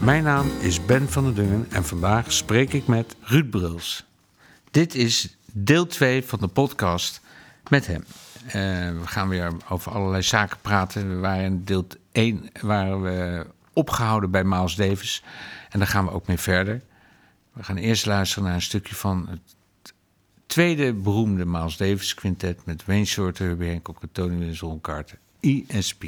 Mijn naam is Ben van der Dungen en vandaag spreek ik met Ruud Bruls. Dit is deel 2 van de podcast met hem. Eh, we gaan weer over allerlei zaken praten. We waren in deel 1 waren we opgehouden bij Miles Davis en daar gaan we ook mee verder. We gaan eerst luisteren naar een stukje van het tweede beroemde Miles Davis quintet met Wayne Shorter, Herbie Hancock, Tony Williams, Ron Carter, ESP.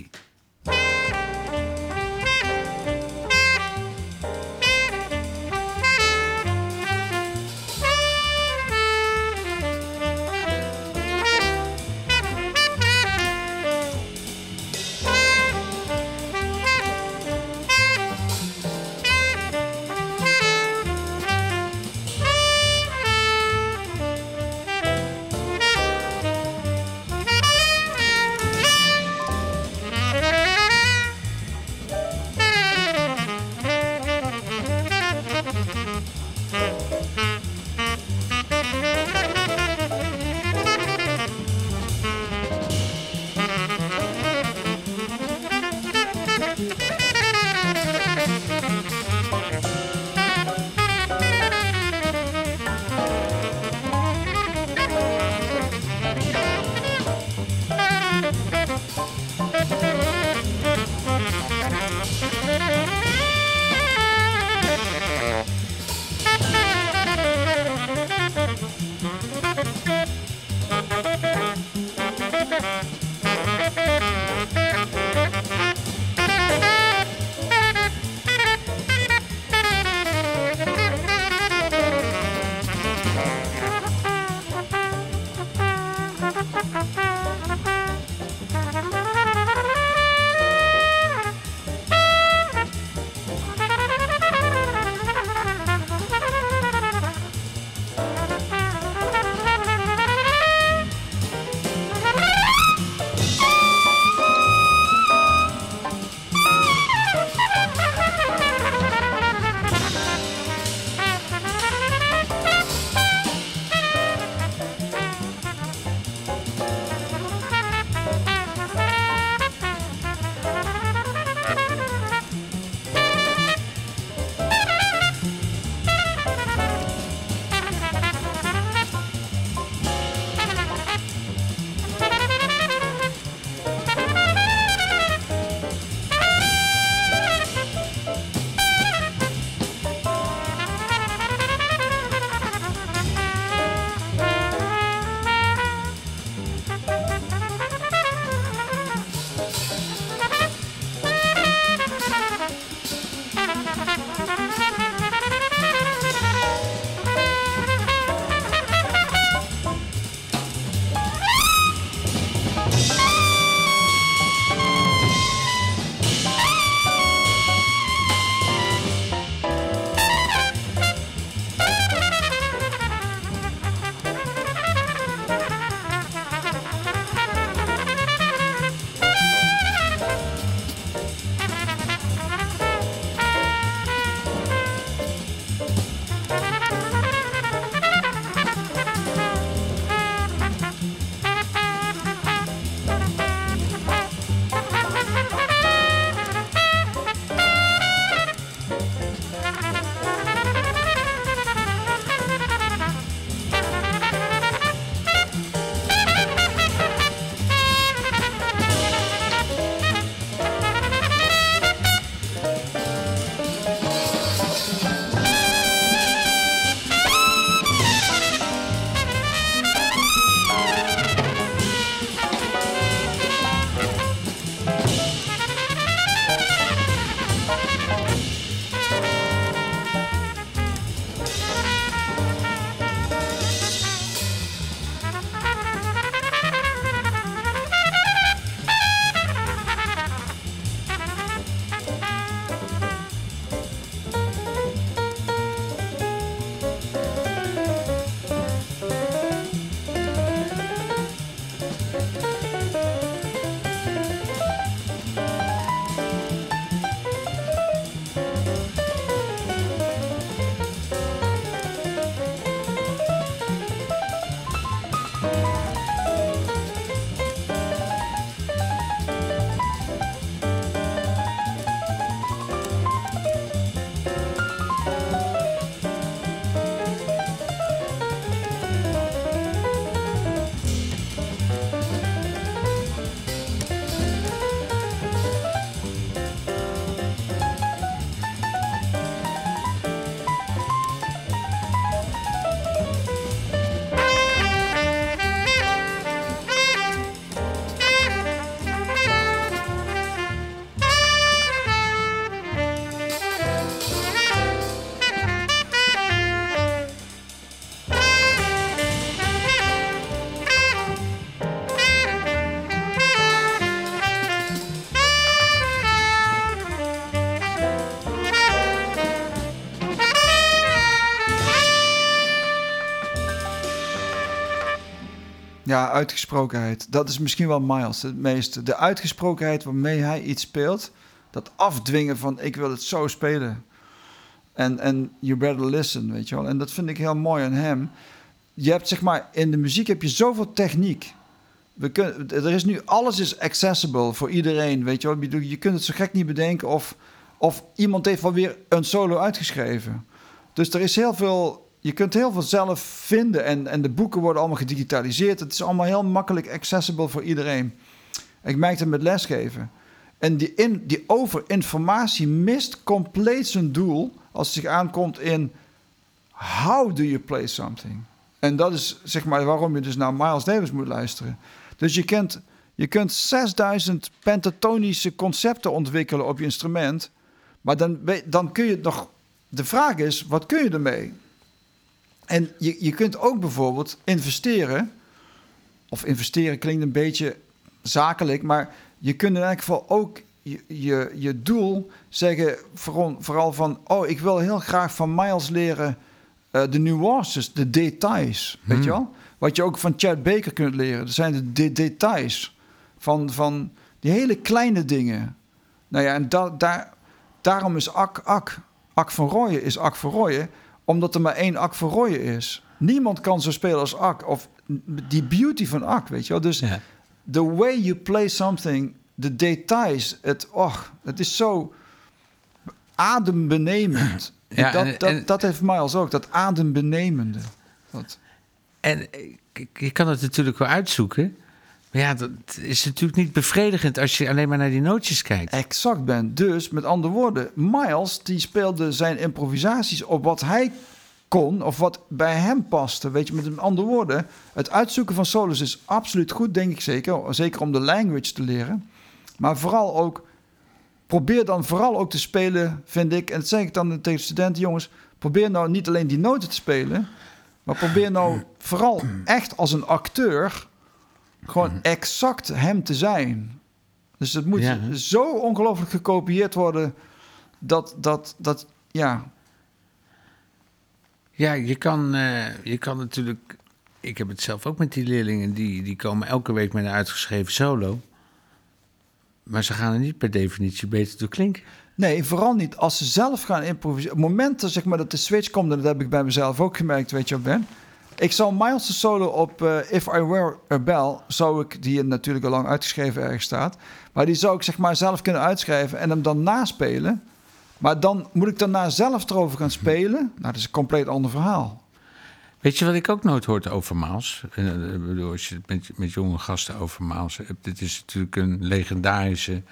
Ja, uitgesprokenheid. Dat is misschien wel Miles het meeste. De uitgesprokenheid waarmee hij iets speelt. Dat afdwingen van ik wil het zo spelen. En, en you better listen, weet je wel. En dat vind ik heel mooi aan hem. Je hebt zeg maar, in de muziek heb je zoveel techniek. We kunnen, er is nu, alles is accessible voor iedereen, weet je wel. Je kunt het zo gek niet bedenken of, of iemand heeft wel weer een solo uitgeschreven. Dus er is heel veel, je kunt heel veel zelf vinden en, en de boeken worden allemaal gedigitaliseerd. Het is allemaal heel makkelijk accessible voor iedereen. Ik merk het met lesgeven. En die, in, die overinformatie mist compleet zijn doel als het zich aankomt in how do you play something? En dat is zeg maar waarom je dus naar Miles Davis moet luisteren. Dus je kunt, je kunt 6000 pentatonische concepten ontwikkelen op je instrument. Maar dan, dan kun je het nog. De vraag is, wat kun je ermee? En je, je kunt ook bijvoorbeeld investeren. Of investeren klinkt een beetje zakelijk, maar je kunt in elk geval ook je, je, je doel zeggen, vooral, vooral van, oh, ik wil heel graag van Miles leren eh, de nuances, de details, weet je wel? Wat je ook van Chad Baker kunt leren. Dat zijn de, de details van, van die hele kleine dingen. Nou ja, en da, daar, daarom is Ak Ak, Ak van Rooyen is Ak van Rooyen, omdat er maar één Ak van Rooyen is. Niemand kan zo spelen als Ak, of die beauty van Ak, weet je wel? Dus Ja. the way you play something, de details, het, och, het is zo adembenemend. Ja, dat, en- dat, en- dat heeft Miles ook, dat adembenemende. Dat, En je kan het natuurlijk wel uitzoeken. Maar ja, dat is natuurlijk niet bevredigend als je alleen maar naar die nootjes kijkt. exact bent. Dus met andere woorden, Miles die speelde zijn improvisaties op wat hij kon of wat bij hem paste. Weet je, met andere woorden, het uitzoeken van solos is absoluut goed, denk ik zeker. Zeker om de language te leren. Maar vooral ook, probeer dan vooral ook te spelen, vind ik. En dat zeg ik dan tegen de studenten, jongens. Probeer nou niet alleen die noten te spelen. Maar probeer nou vooral echt als een acteur gewoon exact hem te zijn. Dus het moet Ja. zo ongelooflijk gekopieerd worden dat, dat, dat, ja, Ja, je kan, eh, je kan natuurlijk. Ik heb het zelf ook met die leerlingen. Die, die komen elke week met een uitgeschreven solo. Maar ze gaan er niet per definitie beter door klinken. Nee, vooral niet als ze zelf gaan improviseren. Op momenten zeg maar, dat de switch komt, en dat heb ik bij mezelf ook gemerkt, weet je Ben? Ik zou Miles' solo op eh, If I Were a Bell, zou ik, die natuurlijk al lang uitgeschreven ergens staat, maar die zou ik zeg maar zelf kunnen uitschrijven en hem dan naspelen. Maar dan moet ik daarna zelf erover gaan spelen. Nou, dat is een compleet ander verhaal. Weet je wat ik ook nooit hoorde over Maals? Eh, ik bedoel, als je het met, met jonge gasten over Maals hebt. Dit is natuurlijk een legendarische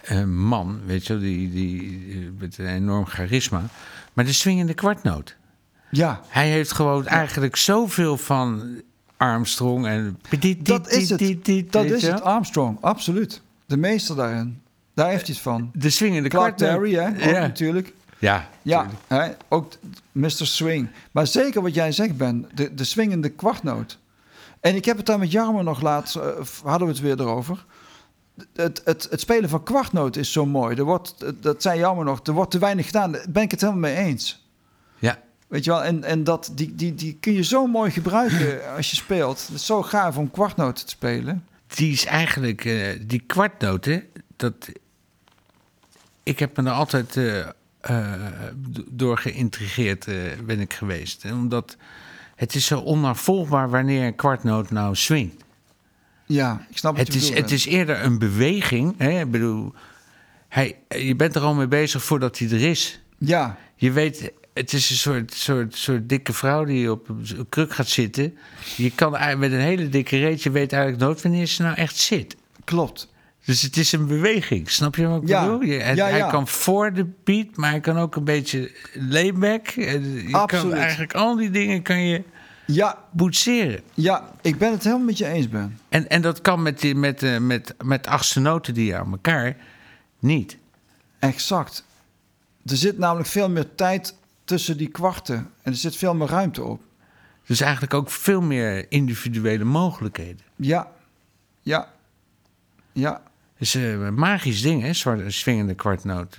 eh, man, weet je die, die, eh, met een enorm charisma. Maar de swingende kwartnoot. Ja, Hij heeft gewoon eigenlijk zoveel van Armstrong en... dat is het. Dat is het? Armstrong, absoluut. De meester daarin. Daar heeft hij het van. De swingende Clark. Terry, hè? Ook Ja, natuurlijk. ja, Ja, hè, ook Mr. Swing. Maar zeker wat jij zegt, Ben, de, de swingende kwartnoot. En ik heb het daar met Jarmo nog laatst, eh, hadden we het weer erover. Het, het, het spelen van kwartnoot is zo mooi. Er wordt, dat zei Jarmo nog, er wordt te weinig gedaan. Daar ben ik het helemaal mee eens. Ja, Weet je wel, en, en dat, die, die, die kun je zo mooi gebruiken als je speelt. Het is zo gaaf om kwartnoten te spelen. die is eigenlijk... eh, die kwartnoten, dat... Ik heb me er altijd eh, eh, door geïntrigeerd ben ik geweest. En Omdat het is zo onnavolgbaar wanneer een kwartnoot nou swingt. Ja, ik snap Het je is, het is eerder een beweging. Hè? Ik bedoel, hij, je bent er al mee bezig voordat hij er is. Ja, Je weet, het is een soort, soort, soort dikke vrouw die op een kruk gaat zitten. Je kan met een hele dikke reet, je weet eigenlijk nooit wanneer ze nou echt zit. klopt. Dus het is een beweging, snap je wat ik Ja. bedoel? Je, hij, Ja, hij kan voor de beat, maar hij kan ook een beetje layback. En Je kan Absoluut. eigenlijk al die dingen kan je Ja, boetseren. ja, ik ben het helemaal met je eens, Ben. En, en dat kan met, die, met, eh, met, met achtste noten die aan elkaar niet. Exact. Er zit namelijk veel meer tijd tussen die kwarten. En er zit veel meer ruimte op. Dus eigenlijk ook veel meer individuele mogelijkheden. Ja, ja, ja, Het is een magisch ding, hè, zwarte swingende kwartnoot.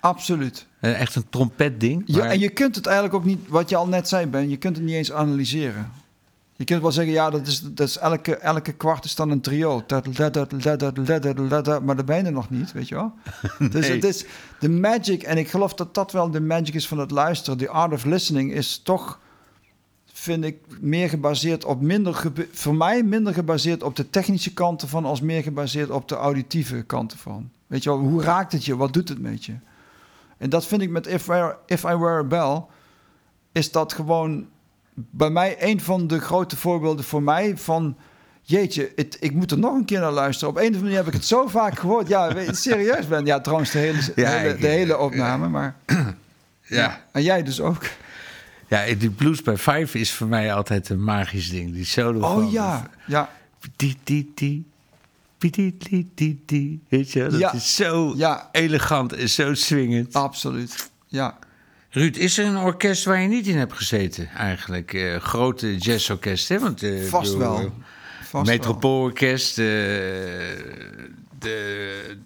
absoluut. Eh, echt een trompetding. Ja, en je kunt het eigenlijk ook niet, wat je al net zei, Ben, je kunt het niet eens analyseren. Je kunt wel zeggen, ja, dat is, dat is elke, elke kwart is dan een trio. Maar dat ben je nog niet, weet je wel. Dus het is de magic, en ik geloof dat dat wel de magic is van het luisteren. The art of listening is toch, vind ik, meer gebaseerd op minder, voor mij minder gebaseerd op de technische kanten van, als meer gebaseerd op de auditieve kanten van. Weet je wel, hoe raakt het je? Wat doet het met je? En dat vind ik met If, I Were- If I Were a Bell, is dat gewoon bij mij een van de grote voorbeelden voor mij van... Jeetje, het, ik moet er nog een keer naar luisteren. Op een of andere manier heb ik het zo vaak gehoord. Ja, serieus ben. Ja, trouwens de hele, de Ja, hele, de opname. Maar, Ja. En jij dus ook. Ja, die blues bij Five is voor mij altijd een magisch ding. Die solo van... Oh ja, ja, Die, die, die. Die, die, die, die, die. Weet je, dat Ja. is zo Ja. elegant en zo swingend. absoluut. Ja. Ruud, is er een orkest waar je niet in hebt gezeten eigenlijk? Eh, grote jazzorkest, hè? Want, eh, Vast wel. eh, Vast wel. Metropoolorkest, de,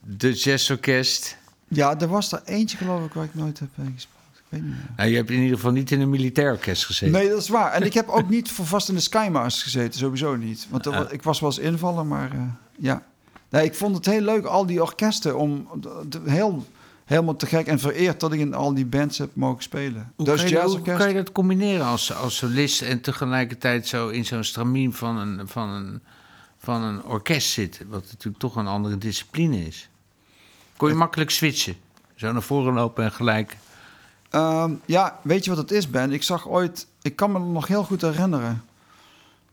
de jazzorkest. Ja, er was er eentje geloof ik waar ik nooit heb gespeeld. Ik weet niet meer. Nou, je hebt in ieder geval niet in een militair orkest gezeten. Nee, dat is waar. En ik heb ook niet voor vast in de Skymasters gezeten, sowieso niet. Want wa- ik was wel eens invaller, maar ja. Nee, ik vond het heel leuk, al die orkesten, om de- de- heel, helemaal te gek en vereerd dat ik in al die bands heb mogen spelen. Hoe, dus kan je, hoe kan je dat combineren als, als solist en tegelijkertijd zo in zo'n stramien van een, van, een, van een orkest zitten? Wat natuurlijk toch een andere discipline is. Kon je makkelijk switchen? Zo naar voren lopen en gelijk. Ehm, ja, weet je wat het is, Ben? Ik zag ooit, ik kan me nog heel goed herinneren.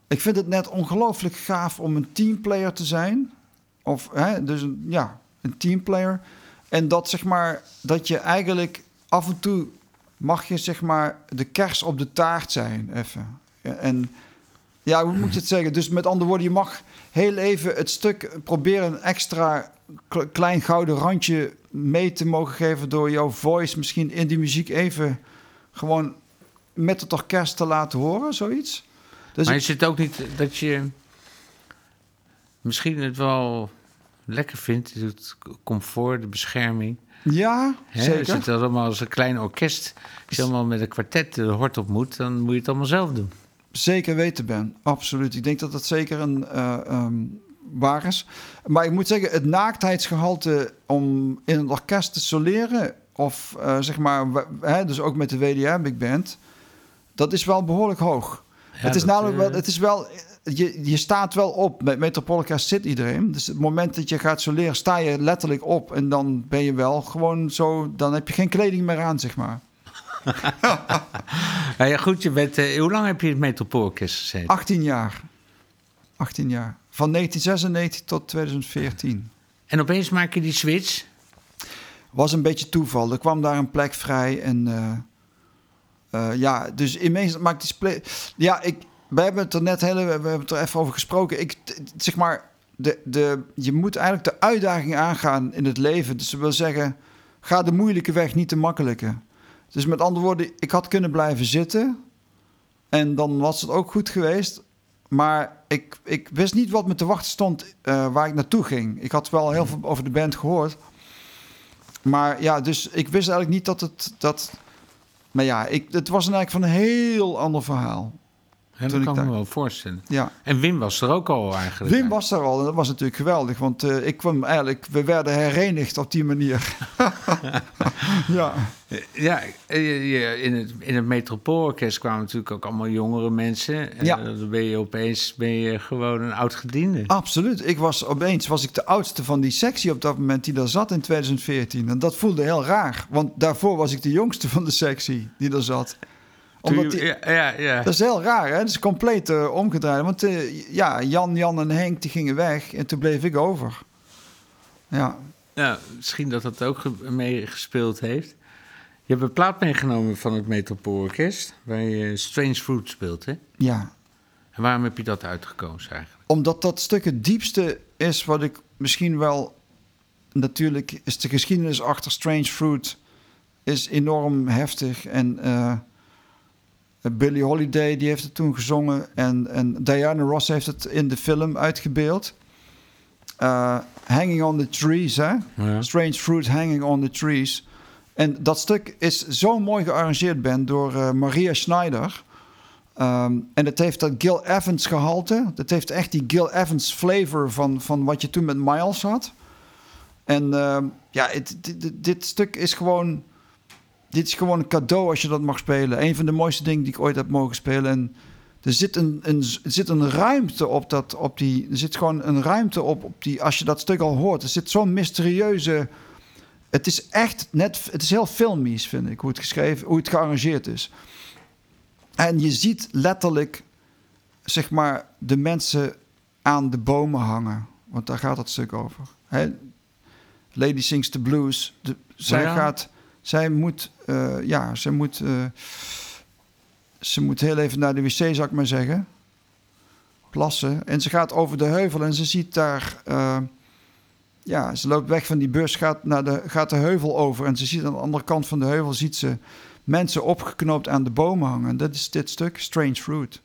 Ik vind het net ongelooflijk gaaf om een teamplayer te zijn. Of, hè, dus een, ja, een teamplayer. En dat zeg maar, dat je eigenlijk af en toe mag je zeg maar de kers op de taart zijn, even. Ja, En ja, hoe moet je het zeggen? Dus met andere woorden, je mag heel even het stuk proberen een extra kle- klein gouden randje mee te mogen geven door jouw voice misschien in die muziek even gewoon met het orkest te laten horen, zoiets. Dus maar is het ook niet dat je misschien het wel lekker vindt, het comfort, de bescherming. ja, Hè? Als zeker. het allemaal als een klein orkest, als je allemaal met een kwartet de hort op moet, dan moet je het allemaal zelf doen. Zeker weten, Ben. Absoluut. Ik denk dat dat zeker een eh, ehm, waar is. Maar ik moet zeggen, het naaktheidsgehalte om in een orkest te soleren... of eh, zeg maar, hè, dus ook met de WDR Big Band... dat is wel behoorlijk hoog. het is namelijk wel... eh, Het is wel je, je staat wel op. Met Metropoolorkest zit iedereen. Dus het moment dat je gaat soleren, sta je letterlijk op. En dan ben je wel gewoon zo... Dan heb je geen kleding meer aan, zeg maar. Nou ja, goed, je bent, eh, hoe lang heb je in het Metropoolorkest gezeten? 18 jaar. 18 jaar. Van 1996 tot 2014. En opeens maak je die switch. Was een beetje toeval. Er kwam daar een plek vrij. En eh, eh, ja, dus ineens maakt die split. Ja, ik, we hebben het er net heel, we hebben het er even over gesproken. Ik, zeg maar, de, de, je moet eigenlijk de uitdaging aangaan in het leven. Dus dat wil zeggen, ga de moeilijke weg, niet de makkelijke. Dus met andere woorden, ik had kunnen blijven zitten. En dan was het ook goed geweest. Maar ik, ik wist niet wat me te wachten stond eh, waar ik naartoe ging. Ik had wel heel veel over de band gehoord. Maar ja, dus ik wist eigenlijk niet dat het... Dat, maar ja, ik, het was eigenlijk van een heel ander verhaal. Ja, Toen dat kan ik me daar- wel voorstellen. Ja. En Wim was er ook al eigenlijk. Wim was daar al en dat was natuurlijk geweldig. Want eh, ik kwam eigenlijk... We werden herenigd op die manier. ja. Ja, eh, je- je- in het, in het Metropoolorkest kwamen natuurlijk ook allemaal jongere mensen. En Ja. dan ben je opeens ben je gewoon een oud gediende. Absoluut. Ik was opeens was ik de oudste van die sectie op dat moment die daar zat in 2014. En dat voelde heel raar. Want daarvoor was ik de jongste van de sectie die er zat. Omdat die, ja, ja, ja. Dat is heel raar, hè? Dat is compleet eh, omgedraaid. Want eh, ja, Jan, Jan en Henk die gingen weg en toen bleef ik over. Ja, Ja, misschien dat dat ook ge- meegespeeld heeft. Je hebt een plaat meegenomen van het Metropoolorkest, waar je Strange Fruit speelt, hè? ja. En waarom heb je dat uitgekozen eigenlijk? Omdat dat stuk het diepste is wat ik misschien wel... Natuurlijk is de geschiedenis achter Strange Fruit is enorm heftig. En eh Billie Holiday die heeft het toen gezongen. En, en Diana Ross heeft het in de film uitgebeeld. Eh, Hanging on the Trees, hè? Ja. Strange Fruit Hanging on the Trees. En dat stuk is zo mooi gearrangeerd, Ben, door eh, Maria Schneider. Ehm, en het heeft dat Gil Evans gehalte. Dat heeft echt die Gil Evans flavor van, van wat je toen met Miles had. En ehm, ja, het, dit, dit stuk is gewoon... Dit is gewoon een cadeau als je dat mag spelen. Een van de mooiste dingen die ik ooit heb mogen spelen. En er zit een, een, er zit een ruimte op dat, op die... Er zit gewoon een ruimte op, op die... Als je dat stuk al hoort, er zit zo'n mysterieuze... Het is echt net... Het is heel filmisch, vind ik, hoe het geschreven... Hoe het gearrangeerd is. En je ziet letterlijk, zeg maar, de mensen aan de bomen hangen. Want daar gaat het stuk over. Lady Sings the Blues. De, zij Ja. gaat... Zij moet... eh, ja, zij moet... eh, ze moet heel even naar de wc, zou ik maar zeggen. Plassen. En ze gaat over de heuvel en ze ziet daar... eh, ja, ze loopt weg van die bus, gaat, naar de, gaat de heuvel over... en ze ziet aan de andere kant van de heuvel... ziet ze mensen opgeknoopt aan de bomen hangen. Dat is dit stuk, Strange Fruit.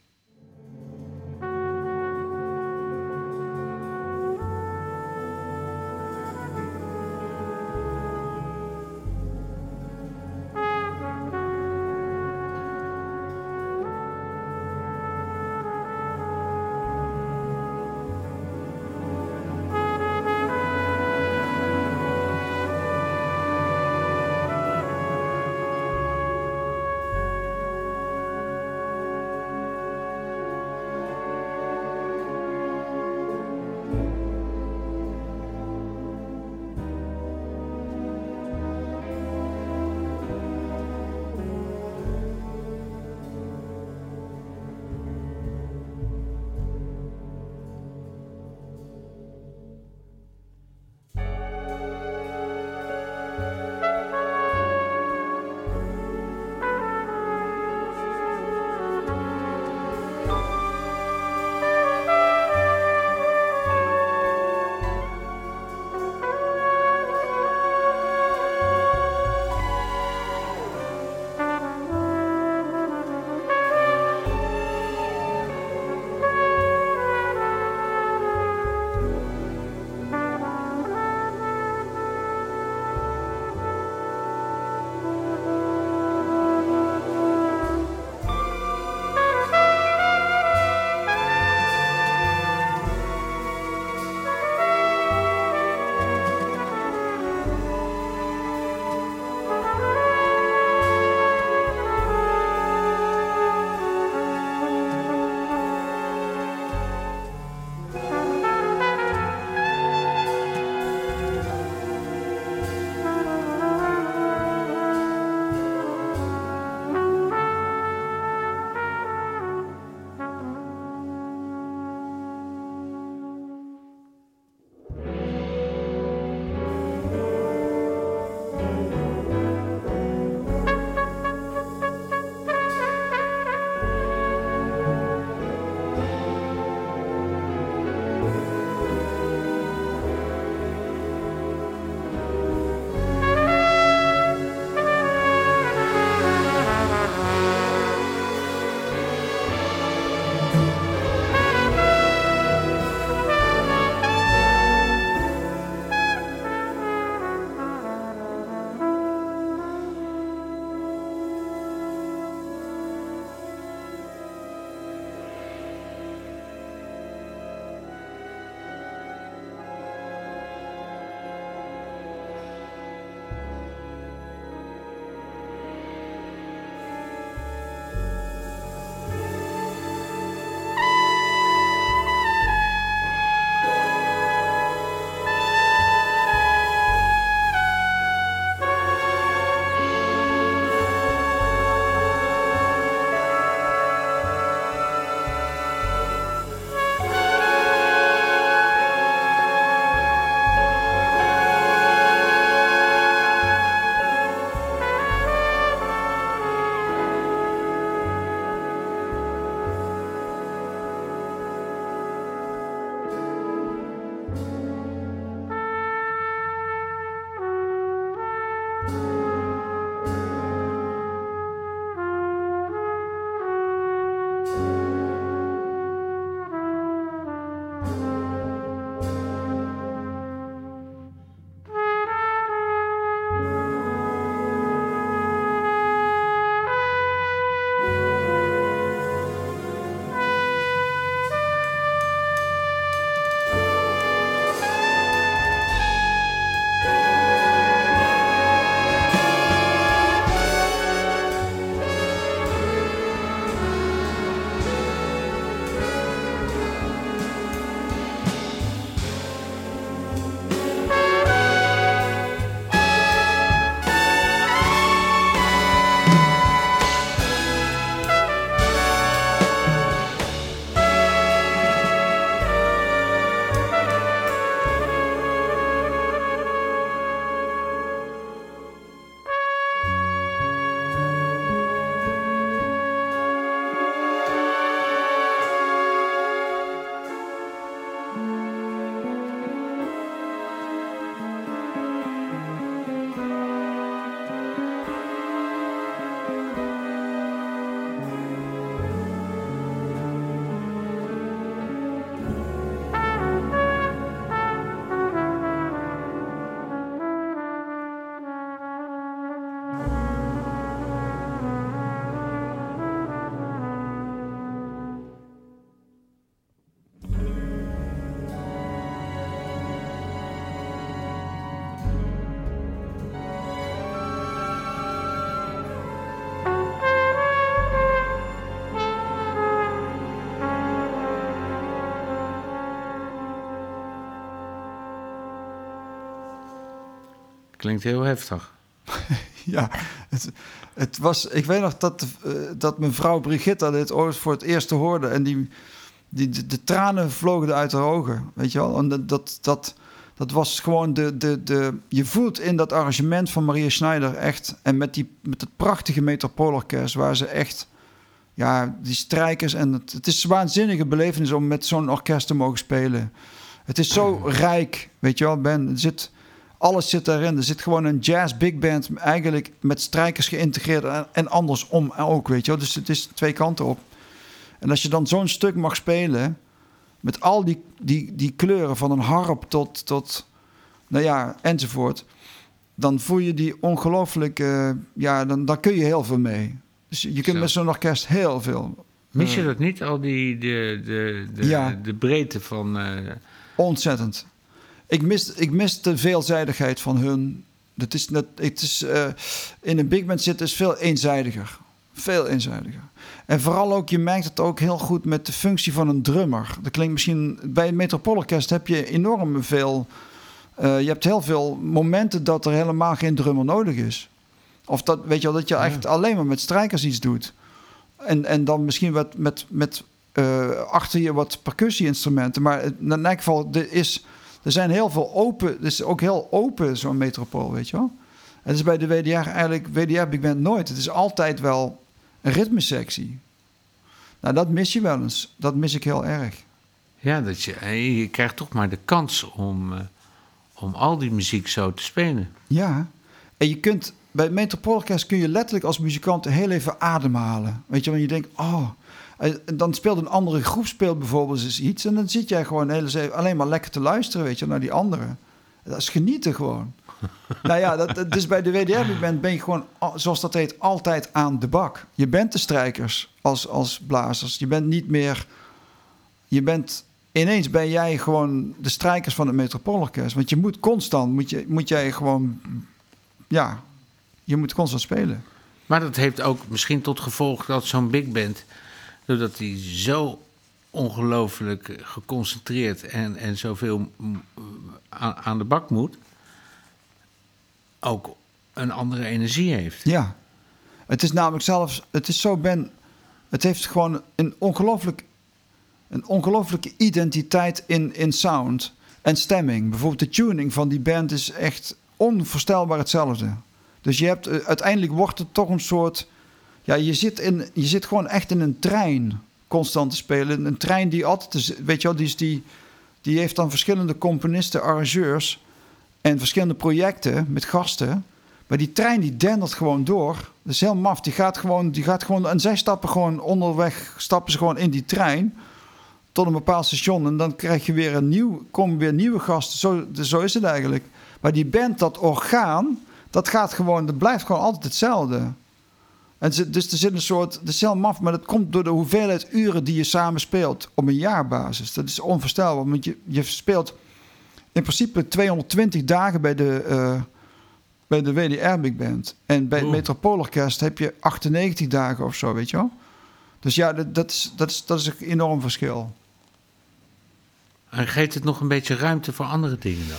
Klinkt heel heftig. ja, het, het was, ik weet nog dat, uh, dat mevrouw Brigitta dit ooit voor het eerst hoorde. En die, die, de, de tranen vlogen uit haar ogen. Weet je wel? En dat, dat, dat, dat was gewoon de, de, de. Je voelt in dat arrangement van Maria Schneider echt. En met, die, met het prachtige Metropoolorkest, waar ze echt. Ja, die strijkers. En het, het is een waanzinnige belevenis om met zo'n orkest te mogen spelen. Het is zo rijk, weet je wel, Ben. Er zit, alles zit daarin. Er zit gewoon een jazz big band, eigenlijk met strijkers geïntegreerd en, en andersom ook, weet je wel. Dus het is twee kanten op. En als je dan zo'n stuk mag spelen, met al die, die, die kleuren van een harp tot, tot, nou ja, enzovoort, dan voel je die ongelooflijk, ja, dan, daar kun je heel veel mee. Dus je kunt Zo. met zo'n orkest heel veel. Mis je dat niet, al die, de, de, de, Ja. de breedte van... eh, Ontzettend. Ik mis, ik mis de veelzijdigheid van hun. Het is net, het is, eh, in een big band zitten is veel eenzijdiger. Veel eenzijdiger. En vooral ook, je merkt het ook heel goed met de functie van een drummer. Dat klinkt misschien... Bij het Metropoolorkest heb je enorm veel... eh, je hebt heel veel momenten dat er helemaal geen drummer nodig is. Of dat, weet je wel, dat je echt alleen maar met strijkers iets doet. En, en dan misschien wat met... met eh, achter je wat percussie-instrumenten. Maar in elk geval, er, is, er zijn heel veel open... Het is ook heel open, zo'n metropool, weet je wel. Het is bij de WDR eigenlijk... WDR Big Band nooit. Het is altijd wel een ritmesectie. Nou, dat mis je wel eens. Dat mis ik heel erg. ja, dat je, eh, je krijgt toch maar de kans om, eh, om al die muziek zo te spelen. Ja. En je kunt... Bij het Metropoolorkest kun je letterlijk als muzikant heel even ademhalen. Weet je, want je denkt... Oh, dan speelt een andere groep speelt bijvoorbeeld eens iets... en dan zit jij gewoon hele zee- alleen maar lekker te luisteren, weet je, naar die anderen. Dat is genieten gewoon. nou ja, dat, dus bij de WDR bent ben je gewoon, al- zoals dat heet, altijd aan de bak. Je bent de strijkers als, als blazers. Je bent niet meer... Je bent... Ineens ben jij gewoon de strijkers van het Metropoolorkest. Want je moet constant, moet, je, moet jij gewoon... Ja, je moet constant spelen. Maar dat heeft ook misschien tot gevolg dat zo'n big band... doordat die zo ongelooflijk geconcentreerd en, en zoveel mm, aan, aan de bak moet... ook een andere energie heeft. Ja. Het is namelijk zelfs... Het is zo, Ben... Het heeft gewoon een ongelooflijk... Een ongelooflijke identiteit in, in sound en stemming. Bijvoorbeeld de tuning van die band is echt onvoorstelbaar hetzelfde. Dus je hebt... eh, Uiteindelijk wordt het toch een soort... Ja, je zit, in, je zit gewoon echt in een trein constant te spelen. Een trein die altijd... Weet je wel, die, die, die heeft dan verschillende componisten, arrangeurs... en verschillende projecten met gasten... Maar die trein die dendert gewoon door. Dat is heel maf. Die gaat gewoon, die gaat gewoon. En zij stappen gewoon onderweg, stappen ze gewoon in die trein. Tot een bepaald station. En dan krijg je weer een nieuw, komen weer nieuwe gasten. Zo, zo is het eigenlijk. Maar die band, dat orgaan, dat gaat gewoon, dat blijft gewoon altijd hetzelfde. En dus er zit een soort, dat is heel maf, maar dat komt door de hoeveelheid uren die je samen speelt op een jaarbasis. Dat is onvoorstelbaar, want je, je speelt in principe 220 dagen bij de, eh, bij de WDR Big Band. En bij het. Metropoolorkest heb je 98 dagen of zo, weet je wel. Dus ja, dat, dat, is, dat, is, dat is een enorm verschil. En geeft het nog een beetje ruimte voor andere dingen dan?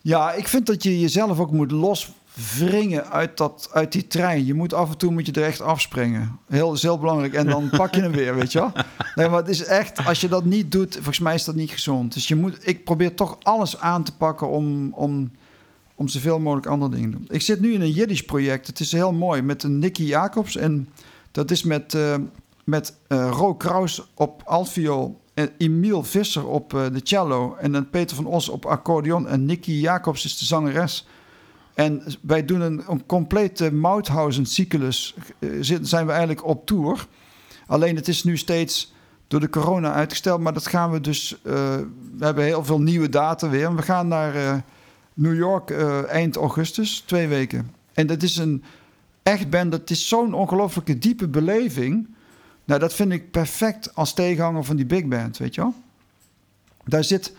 Ja, ik vind dat je jezelf ook moet loswringen uit, dat, uit die trein. Je moet af en toe moet je er echt afspringen. Heel, is heel belangrijk. En dan pak je hem weer, weet je wel. Nee, maar het is echt, als je dat niet doet, volgens mij is dat niet gezond. Dus je moet, ik probeer toch alles aan te pakken om, om, om zoveel mogelijk andere dingen te doen. Ik zit nu in een Jiddisch project. Het is heel mooi met een Nicky Jacobs. En dat is met, eh met eh Ro Kraus op altviool. En Emiel Visser op eh, de cello. En dan Peter van Os op accordeon. En Nicky Jacobs is de zangeres. En wij doen een, een complete Mauthausen-cyclus. eh, zijn we eigenlijk op tour. Alleen het is nu steeds door de corona uitgesteld. Maar dat gaan we dus... eh, we hebben heel veel nieuwe data weer. We gaan naar eh, New York eind augustus. Twee weken. En dat is een echt band. Het is zo'n ongelooflijke diepe beleving. Nou, dat vind ik perfect als tegenhanger van die big band, weet je wel. Daar zit...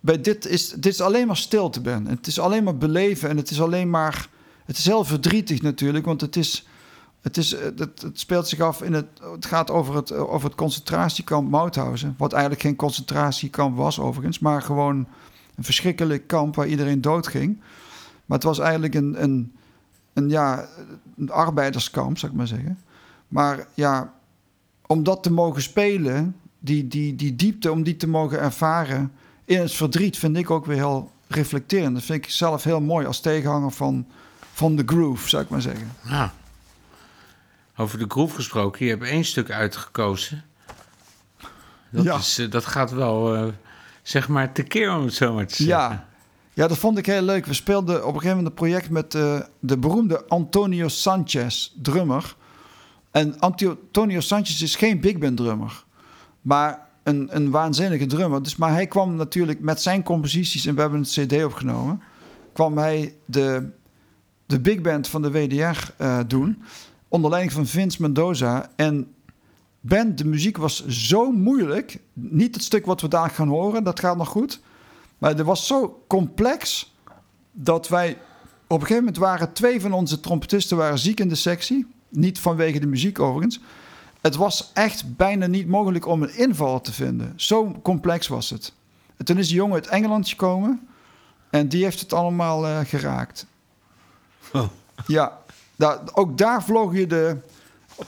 Bij dit is, dit is alleen maar stilte, Ben. Het is alleen maar beleven en het is alleen maar... Het is heel verdrietig natuurlijk, want het is... Het, is, eh, het, het speelt zich af in het... Het gaat over het, eh, over het concentratiekamp Mauthausen. Wat eigenlijk geen concentratiekamp was overigens, maar gewoon een verschrikkelijk kamp waar iedereen doodging. Maar het was eigenlijk een, een, een, ja, een arbeiderskamp, zou ik maar zeggen. Maar ja, om dat te mogen spelen, die, die, die diepte, om die te mogen ervaren in het verdriet, vind ik ook weer heel reflecterend. Dat vind ik zelf heel mooi als tegenhanger van, van de groove, zou ik maar zeggen. Nou, over de groove gesproken, je hebt één stuk uitgekozen. Dat, Ja. is, eh, dat gaat wel, eh, zeg maar, tekeer om het zo maar te zeggen. Ja. ja, dat vond ik heel leuk. We speelden op een gegeven moment een project met eh, de beroemde Antonio Sanchez, drummer. En Antonio Sanchez is geen big band drummer, maar een, een waanzinnige drummer. Dus, maar hij kwam natuurlijk met zijn composities, en we hebben een cd opgenomen, kwam hij de, de big band van de WDR eh, doen, onder leiding van Vince Mendoza. En Ben, de muziek was zo moeilijk. Niet het stuk wat we daar gaan horen, dat gaat nog goed. Maar het was zo complex dat wij op een gegeven moment waren twee van onze trompetisten waren ziek in de sectie. Niet vanwege de muziek overigens. Het was echt bijna niet mogelijk om een inval te vinden. Zo complex was het. En toen is die jongen uit Engeland gekomen en die heeft het allemaal eh, geraakt. Oh. Ja, daar, ook daar vloog je de,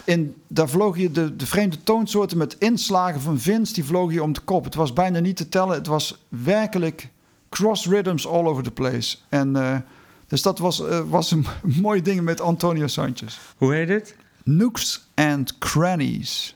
in, daar vloog je de, de vreemde toonsoorten met inslagen van Vince, die vlogen je om de kop. Het was bijna niet te tellen. Het was werkelijk cross rhythms all over the place. En eh, dus dat was, eh, was een mooi ding met Antonio Sanchez. Hoe heet het? Nooks and Crannies.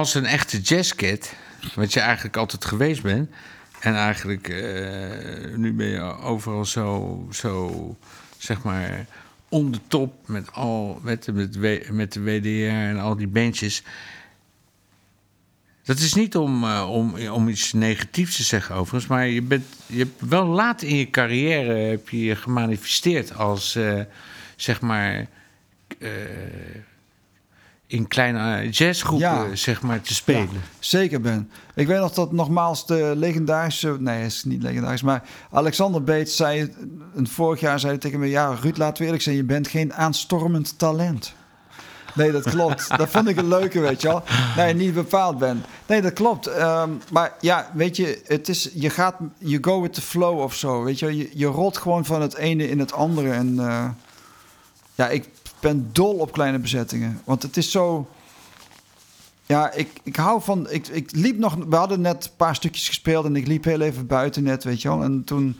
Als een echte jazzkid, wat je eigenlijk altijd geweest bent. En eigenlijk, eh, nu ben je overal zo, zo, zeg maar, on de top met, al, met, met, met de WDR en al die bandjes. Dat is niet om, eh, om, om iets negatiefs te zeggen overigens, maar je, bent, je hebt wel laat in je carrière heb je je gemanifesteerd als, eh, zeg maar, in kleine jazzgroepen, Ja. zeg maar, te spelen. Zeker Ben. Ik weet nog dat nogmaals de legendarische... Nee, is niet legendarisch. Maar Alexander Beets zei... Een vorig jaar zei tegen me... Ja, Ruud, laten we eerlijk zijn. Je bent geen aanstormend talent. Nee, dat klopt. dat vond ik een leuke, weet je wel. Nee, niet bepaald ben. Nee, dat klopt. Ehm, maar ja, weet je, het is, je gaat, you go with the flow of zo. Weet je, wel. je, je rolt gewoon van het ene in het andere. En eh, ja, ik ben dol op kleine bezettingen. Want het is zo... Ja, ik, ik hou van... Ik, ik liep nog... We hadden net een paar stukjes gespeeld... en ik liep heel even buiten net, weet je wel. En toen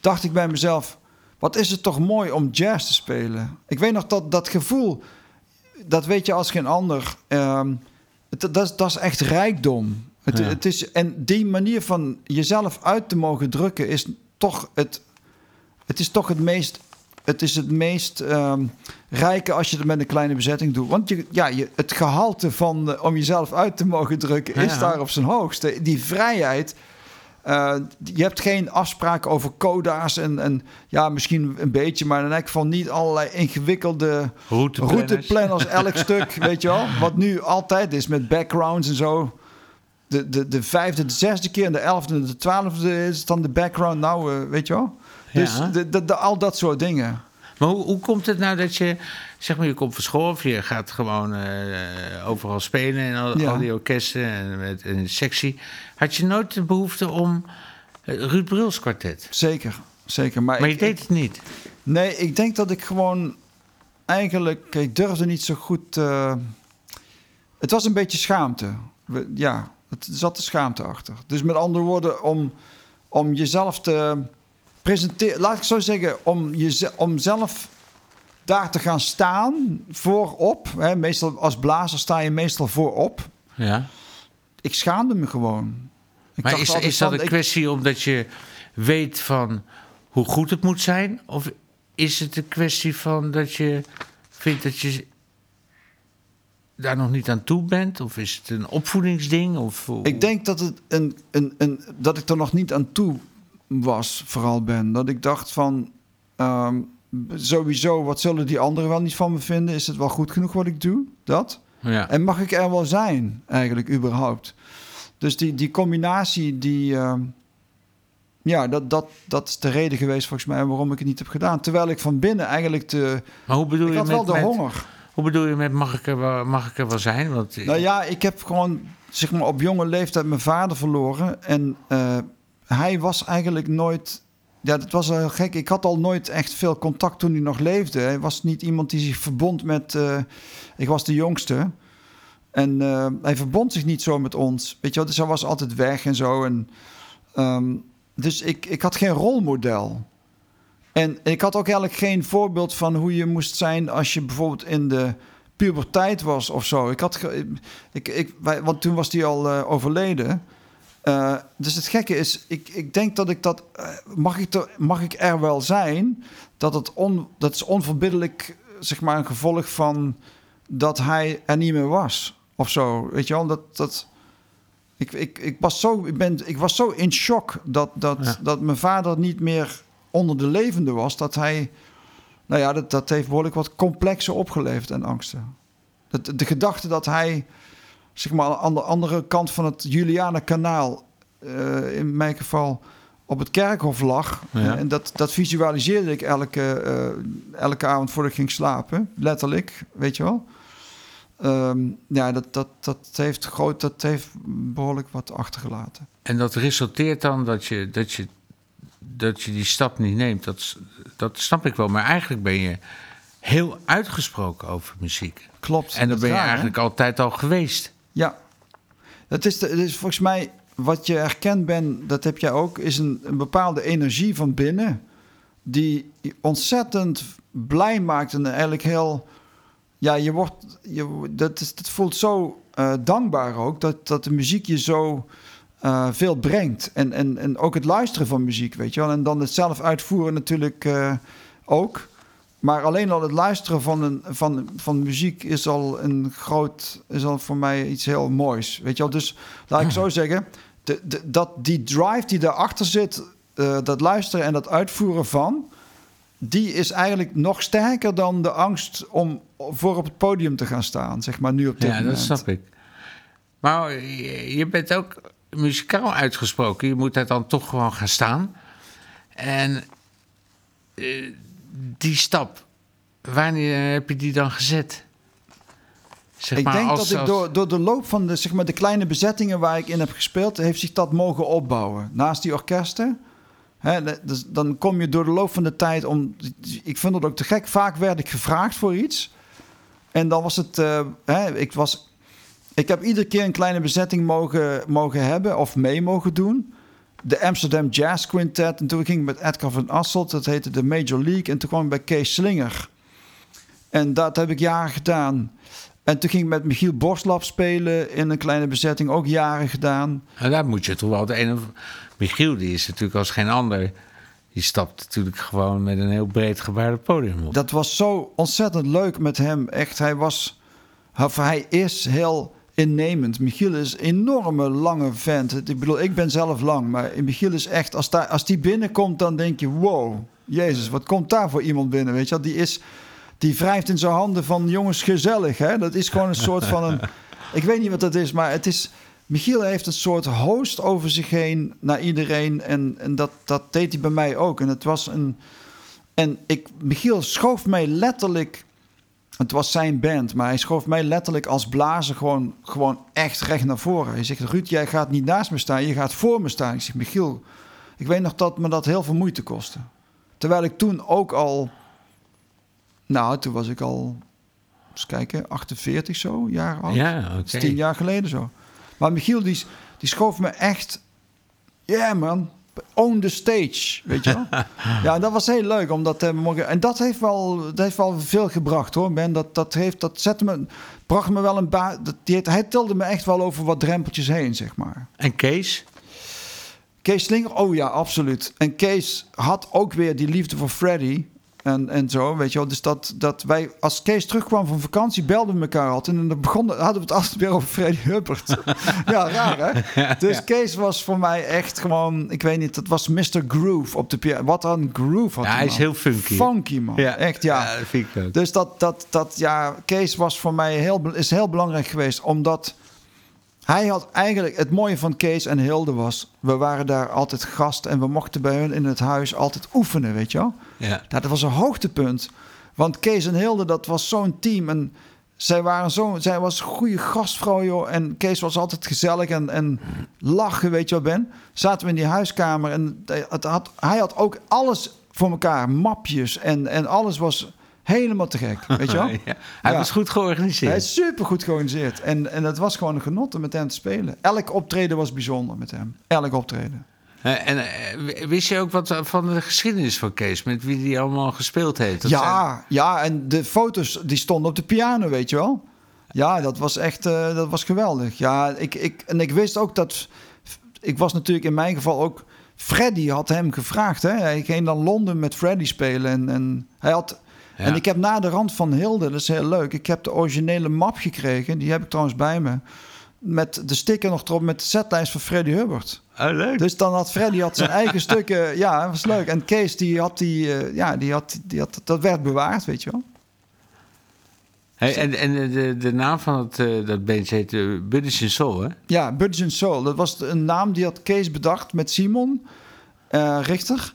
dacht ik bij mezelf... Wat is het toch mooi om jazz te spelen. Ik weet nog dat, dat gevoel... Dat weet je als geen ander. Ehm, het, dat, is- dat is echt rijkdom. Het, Ja. het is, en die manier van jezelf uit te mogen drukken... is toch het... Het is toch het meest... Het is het meest ehm, rijke als je het met een kleine bezetting doet. Want je, ja, je, het gehalte van eh, om jezelf uit te mogen drukken is Ja. daar op zijn hoogste. Die vrijheid. eh, je hebt geen afspraken over coda's en, en ja, misschien een beetje, maar in elk geval niet allerlei ingewikkelde Routeplanners. routeplanners elk stuk, weet je wel. Wat nu altijd is met backgrounds en zo. De, de, de vijfde, de zesde keer en de elfde, de twaalfde is dan de background. Nou, eh, weet je wel. Dus de, de, de- al dat soort dingen. Maar hoe, hoe komt het nou dat je, zeg maar, je komt van school of je gaat gewoon eh, overal spelen en al, Ja. al die orkesten en, met, en de sectie. Had je nooit de behoefte om eh, Ruud Bruls kwartet? Zeker, zeker. Maar, Maar je ik, deed het niet. Nee, ik denk dat ik gewoon eigenlijk... Ik durfde niet zo goed... eh, het was een beetje schaamte. We- ja, het er zat de schaamte achter. Dus met andere woorden, om, om jezelf te presenteren... Laat ik zo zeggen, om, jeze, om zelf daar te gaan staan voorop. Hè, meestal als blazer sta je meestal voorop. Ja. Ik schaamde me gewoon. Ik Maar is, is dat van, een ik- kwestie omdat je weet van hoe goed het moet zijn? Of is het een kwestie van dat je vindt dat je daar nog niet aan toe bent? Of is het een opvoedingsding? Of, Ik denk dat, het een, een, een, dat ik er nog niet aan toe was, vooral ben. Dat ik dacht van, ehm, sowieso, wat zullen die anderen wel niet van me vinden? Is het wel goed genoeg wat ik doe? Dat. Ja. En mag ik er wel zijn, eigenlijk, überhaupt? Dus die, die combinatie, die... ehm, ja, dat, dat, dat is de reden geweest volgens mij waarom ik het niet heb gedaan. Terwijl ik van binnen eigenlijk de... Maar hoe bedoel Ik je had met, wel de met- honger. Hoe bedoel je met mag ik er wel, mag ik er wel zijn? Want, Nou ja, ik heb gewoon zeg maar, op jonge leeftijd mijn vader verloren. En eh, hij was eigenlijk nooit. Ja, dat was heel gek. Ik had al nooit echt veel contact toen hij nog leefde. Hij was niet iemand die zich verbond met. eh, ik was de jongste. En eh, hij verbond zich niet zo met ons. Weet je wel, dus hij was altijd weg en zo. En, ehm, dus ik, ik had geen rolmodel. En ik had ook eigenlijk geen voorbeeld van hoe je moest zijn als je bijvoorbeeld in de puberteit was of zo. Ik had, ik, ik, want toen was hij al eh, overleden. Eh, dus het gekke is, ik, ik denk dat ik dat, eh, mag, ik er, mag ik er wel zijn, dat, het on, dat is onverbiddelijk, zeg maar, een gevolg van dat hij er niet meer was of zo. Weet je wel, dat, dat, ik, ik, ik, was zo, ik, ben, ik was zo in shock dat, dat, Ja. dat mijn vader niet meer onder de levende was, dat hij, nou ja, dat, dat heeft behoorlijk wat complexen opgeleverd en angsten. Dat, de gedachte dat hij, zeg maar, aan de andere kant van het Julianenkanaal, eh in mijn geval, op het kerkhof lag. Ja. En dat, dat visualiseerde ik elke, eh, elke avond voordat ik ging slapen. Letterlijk, weet je wel. Ehm, ja, dat, dat, dat, heeft groot, dat heeft behoorlijk wat achtergelaten. En dat resulteert dan dat je, dat je, dat je die stap niet neemt. Dat, dat snap ik wel. Maar eigenlijk ben je heel uitgesproken over muziek. Klopt. En dat dat ben je raar, hè? eigenlijk altijd al geweest. Ja, het is, de, is volgens mij wat je herkend bent, dat heb jij ook, is een, een bepaalde energie van binnen die ontzettend blij maakt en eigenlijk heel, ja, je wordt, je, dat, is, dat voelt zo eh, dankbaar ook dat, dat de muziek je zo eh, veel brengt. En, en, en ook het luisteren van muziek, weet je wel. En dan het zelf uitvoeren natuurlijk eh, ook. Maar alleen al het luisteren van, een, van, van muziek is al een groot, is al voor mij iets heel moois. Weet je wel, dus laat ik zo zeggen, de, de, dat die drive die daarachter zit, eh, dat luisteren en dat uitvoeren van, die is eigenlijk nog sterker dan de angst om voor op het podium te gaan staan, zeg maar nu op dit Ja, moment. dat snap ik. Maar je je bent ook muzikaal uitgesproken. Je moet daar dan toch gewoon gaan staan. En eh, die stap, wanneer heb je die dan gezet? Zeg ik maar, denk als- dat ik door, door de loop van de, zeg maar, de kleine bezettingen waar ik in heb gespeeld, heeft zich dat mogen opbouwen. Naast die orkesten. Hè, dus dan kom je door de loop van de tijd om. Ik vind het ook te gek. Vaak werd ik gevraagd voor iets. En dan was het. eh, hè, ik, was, ik heb iedere keer een kleine bezetting mogen, mogen hebben of mee mogen doen. De Amsterdam Jazz Quintet. En toen ging ik met Edgar van Asselt. Dat heette de Major League. En toen kwam ik bij Kees Slinger. En dat heb ik jaren gedaan. En toen ging ik met Michiel Borslap spelen in een kleine bezetting, ook jaren gedaan. Nou, daar moet je toch wel de ene. Michiel, die is natuurlijk als geen ander. Die stapt natuurlijk gewoon met een heel breed gebaarde podium op. Dat was zo ontzettend leuk met hem. Echt, hij was, of hij is heel innemend. Michiel is een enorme lange vent. Ik bedoel, ik ben zelf lang, maar Michiel is echt, als, daar, als die binnenkomt, dan denk je, wow, Jezus, wat komt daar voor iemand binnen? Weet je, wel? die is, die wrijft in zijn handen van jongens gezellig. Hè? Dat is gewoon een soort van een, ik weet niet wat dat is, maar het is. Michiel heeft een soort host over zich heen naar iedereen. En, en dat, dat deed hij bij mij ook. En het was een. En ik, Michiel schoof mij letterlijk. Het was zijn band, maar hij schoof mij letterlijk als blazer gewoon, gewoon echt recht naar voren. Hij zegt: Ruud, jij gaat niet naast me staan, je gaat voor me staan. Ik zeg: Michiel, ik weet nog dat me dat heel veel moeite kostte. Terwijl ik toen ook al. Nou, toen was ik al. Eens kijken, 48 zo, jaar oud. Ja, oké. tien jaar geleden zo. Maar Michiel, die, die schoof me echt... Ja, man. On the stage, weet je wel? ja, dat was heel leuk. Omdat, mogen- en dat heeft, wel, dat heeft wel veel gebracht, hoor, Ben. Dat, dat, heeft, dat zette me, bracht me wel een... ba- Dat, die, hij tilde me echt wel over wat drempeltjes heen, zeg maar. En Kees? Kees Slinger, oh ja, absoluut. En Kees had ook weer die liefde voor Freddy. En, en zo, weet je wel. Dus dat, dat wij, als Kees terugkwam van vakantie, belden we elkaar altijd. En dan begonnen, hadden we het altijd weer over Freddie Hubbard. ja, raar hè? Dus Kees was voor mij echt gewoon, ik weet niet, dat was Mr. Groove op de piano. Wat een groove had Ja, hij is heel funky. Funky man, echt ja. dat vind ik ook. Dus dat, dat, dat, ja, Kees was voor mij heel, is heel belangrijk geweest, omdat hij had eigenlijk het mooie van Kees en Hilde was, we waren daar altijd gast en we mochten bij hun in het huis altijd oefenen, weet je wel. Ja. Dat was een hoogtepunt, want Kees en Hilde, dat was zo'n team en zij waren zo, zij was een goede gastvrouw, joh. En Kees was altijd gezellig en, en lachen, weet je wel, Ben. Zaten we in die huiskamer en het had, hij had ook alles voor elkaar, mapjes en, en alles was helemaal te gek, weet je wel. Ja, Hij Ja. was goed georganiseerd. Hij is super goed georganiseerd. En, en het was gewoon een genot om met hem te spelen. Elk optreden was bijzonder met hem. Elk optreden. Eh, En eh, wist je ook wat van de geschiedenis van Kees? Met wie die allemaal gespeeld heeft? Dat zijn- ja, ja, en de foto's die stonden op de piano, weet je wel. Ja, dat was echt eh, dat was geweldig. Ja, ik, ik, en ik wist ook dat... Ik was natuurlijk in mijn geval ook... Freddy had hem gevraagd. Hè? Hij ging dan Londen met Freddy spelen. En, en, hij had, Ja. en ik heb na de rand van Hilde, dat is heel leuk... Ik heb de originele map gekregen. Die heb ik trouwens bij me. Met de sticker nog erop met de setlijst van Freddy Hubbard. Oh, leuk. Dus dan had Freddy had zijn eigen stukken. Ja, dat was leuk. En Kees, die had die, eh, ja, die had, die had, dat werd bewaard, weet je wel. Hey, en en de, de, naam van het, eh, dat bandje heet uh, Buddies in Soul, hè? Ja, Budge and Soul. Dat was een naam die had Kees bedacht met Simon eh, Richter.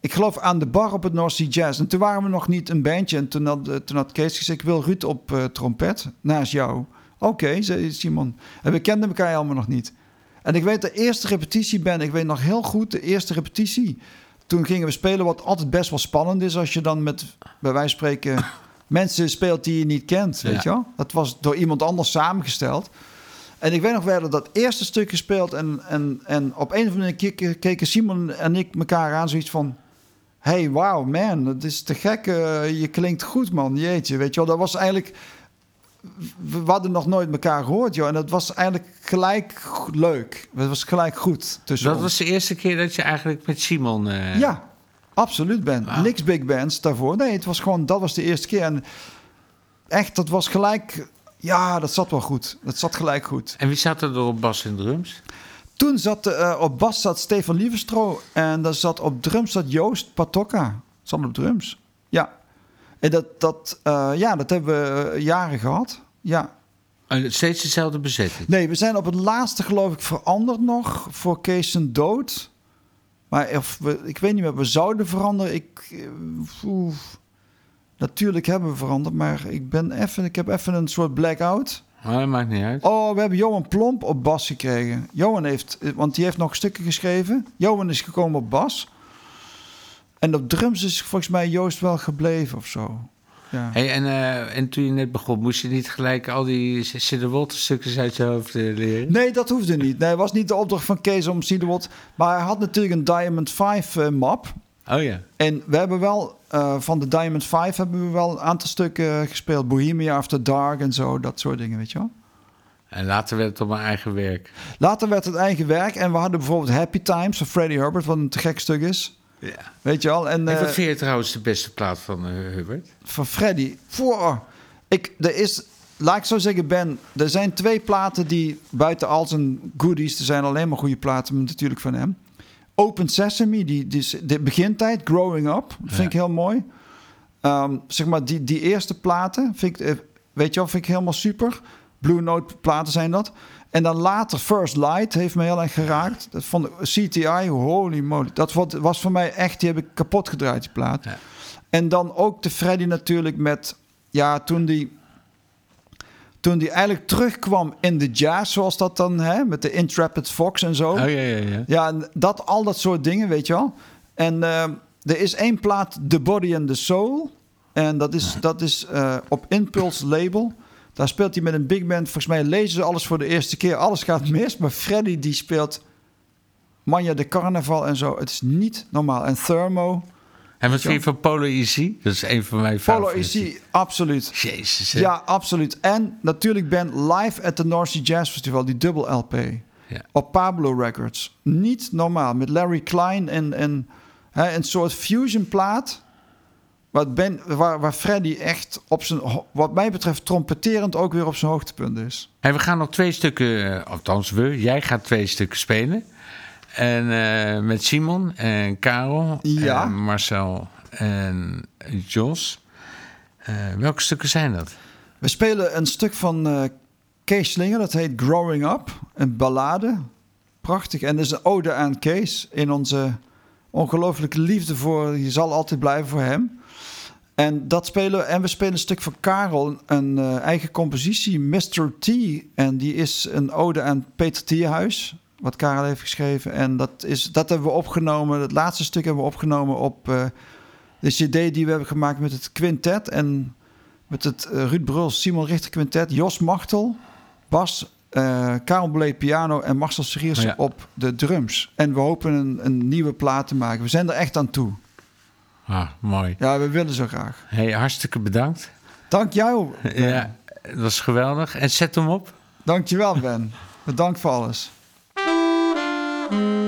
Ik geloof aan de bar op het North Sea Jazz. En toen waren we nog niet een bandje. En toen had, eh, toen had Kees gezegd, ik wil Ruud op eh, trompet naast jou. Oké, zei Simon. En we kenden elkaar helemaal nog niet. En ik weet de eerste repetitie ben, ik weet nog heel goed, de eerste repetitie. Toen gingen we spelen, wat altijd best wel spannend is als je dan met, bij wijze van spreken, mensen speelt die je niet kent, weet Ja. je wel. Dat was door iemand anders samengesteld. En ik weet nog, we hadden dat eerste stuk gespeeld en, en, en op een of andere manier keken Simon en ik elkaar aan zoiets van... Hey, wow, man, dat is te gek. eh, je klinkt goed, man. Jeetje, weet je wel. Dat was eigenlijk... we, hadden nog nooit elkaar gehoord, joh. En dat was eigenlijk gelijk leuk. Het was gelijk goed tussen Dat ons. was de eerste keer dat je eigenlijk met Simon... eh, Ja, absoluut ben. Wauw. Niks big bands daarvoor. Nee, het was gewoon, dat was de eerste keer. En echt, dat was gelijk... Ja, dat zat wel goed. Dat zat gelijk goed. En wie zat er op bas en drums? Toen zat eh, op bas zat Stefan Lieverstro en daar zat op drums zat Joost Patokka. Zat op drums. Ja. En dat, dat, eh, ja, dat hebben we eh, jaren gehad. Ja. Eh, Steeds dezelfde bezetting. Nee, we zijn op het laatste geloof ik veranderd nog voor Kees zijn dood. Maar of we, ik weet niet meer, we zouden veranderen. Ik, natuurlijk hebben we veranderd, maar ik ben even, ik heb even een soort blackout. Maar dat maakt niet uit. Oh, we hebben Johan Plomp op bas gekregen. Johan heeft, want die heeft nog stukken geschreven. Johan is gekomen op bas. En op drums is volgens mij Joost wel gebleven of zo. Ja. Hey, en, eh, en toen je net begon, moest je niet gelijk al die Sidderwolte stukjes uit je hoofd eh, leren? Nee, dat hoefde niet. Nee, het was niet de opdracht van Kees om Cedarwood. Maar hij had natuurlijk een Diamond 5 eh, map. Oh ja. En we hebben wel, eh, van de Diamond 5 hebben we wel een aantal stukken gespeeld. Bohemia After Dark en zo, dat soort dingen, weet je wel. En later werd het op mijn eigen werk. Later werd het eigen werk en we hadden bijvoorbeeld Happy Times van Freddie Herbert, wat een te gek stuk is. Ja. Weet je wel. En, En eh, wat vind je trouwens de beste plaat van eh, Hubert? van Freddy. Voor, ik, er is, laat ik zo zeggen, Ben, er zijn twee platen die buiten al zijn goodies, er zijn alleen maar goede platen natuurlijk van hem. Open Sesame, die, die, de begintijd, Growing Up, vind Ja. ik heel mooi. Ehm, zeg maar, die, die eerste platen, vind ik, eh, weet je wel, vind ik helemaal super. Blue Note platen zijn dat. En dan later First Light heeft me heel erg geraakt. Dat vond CTI, holy moly. Dat was, was voor mij echt, die heb ik kapot gedraaid, die plaat. Ja. En dan ook de Freddy natuurlijk met... Ja, toen die... Toen die eigenlijk terugkwam in de jazz, zoals dat dan, hè, met de Intrepid Fox en zo. Oh ja, ja, ja. Ja, dat, al dat soort dingen, weet je wel. En eh, er is één plaat, The Body and the Soul. En dat is, dat is eh, op Impulse label. Daar speelt hij met een big band. Volgens mij lezen ze alles voor de eerste keer. Alles gaat mis. Maar Freddy die speelt Manja de Carnaval en zo. Het is niet normaal. En Thermo. En wat vind je van Polo Easy? Dat is een van mijn Polo. Easy, absoluut. Jezus, hè? Ja, absoluut. En natuurlijk ben live at the North Sea Jazz Festival, die dubbel LP. Ja. Op Pablo Records. Niet normaal. Met Larry Klein en, en hè, een soort fusion plaat. Wat ben, waar, waar Freddy echt op zijn, wat mij betreft, trompeterend ook weer op zijn hoogtepunt is. En we gaan nog twee stukken, eh, althans we, jij gaat twee stukken spelen. En eh, met Simon en Karel Ja. en Marcel en Jos. Eh, welke stukken zijn dat? We spelen een stuk van eh Kees Slinger, dat heet Growing Up. Een ballade. Prachtig. En dat is een ode aan Kees in onze ongelooflijke liefde voor... Je zal altijd blijven voor hem. En, dat spelen, we- en we spelen een stuk van Karel, een eigen compositie, Mr. T. En die is een ode aan Peter Tierhuis, wat Karel heeft geschreven. En dat, is, dat hebben we opgenomen, het laatste stuk hebben we opgenomen op eh, de cd die we hebben gemaakt met het quintet. En met het eh, Ruud Bruls, Simon Richter quintet, Jos Machtel, bas, eh Karel Bolet piano en Marcel Seriers Oh ja. op de drums. En we hopen een, een nieuwe plaat te maken. We zijn er echt aan toe. Ah, mooi. Ja, we willen zo graag. Hey, hartstikke bedankt. Dank jou. Ben. Ja, dat was geweldig. En zet hem op. Dank je wel, Ben. Bedankt voor alles. Mm-hmm.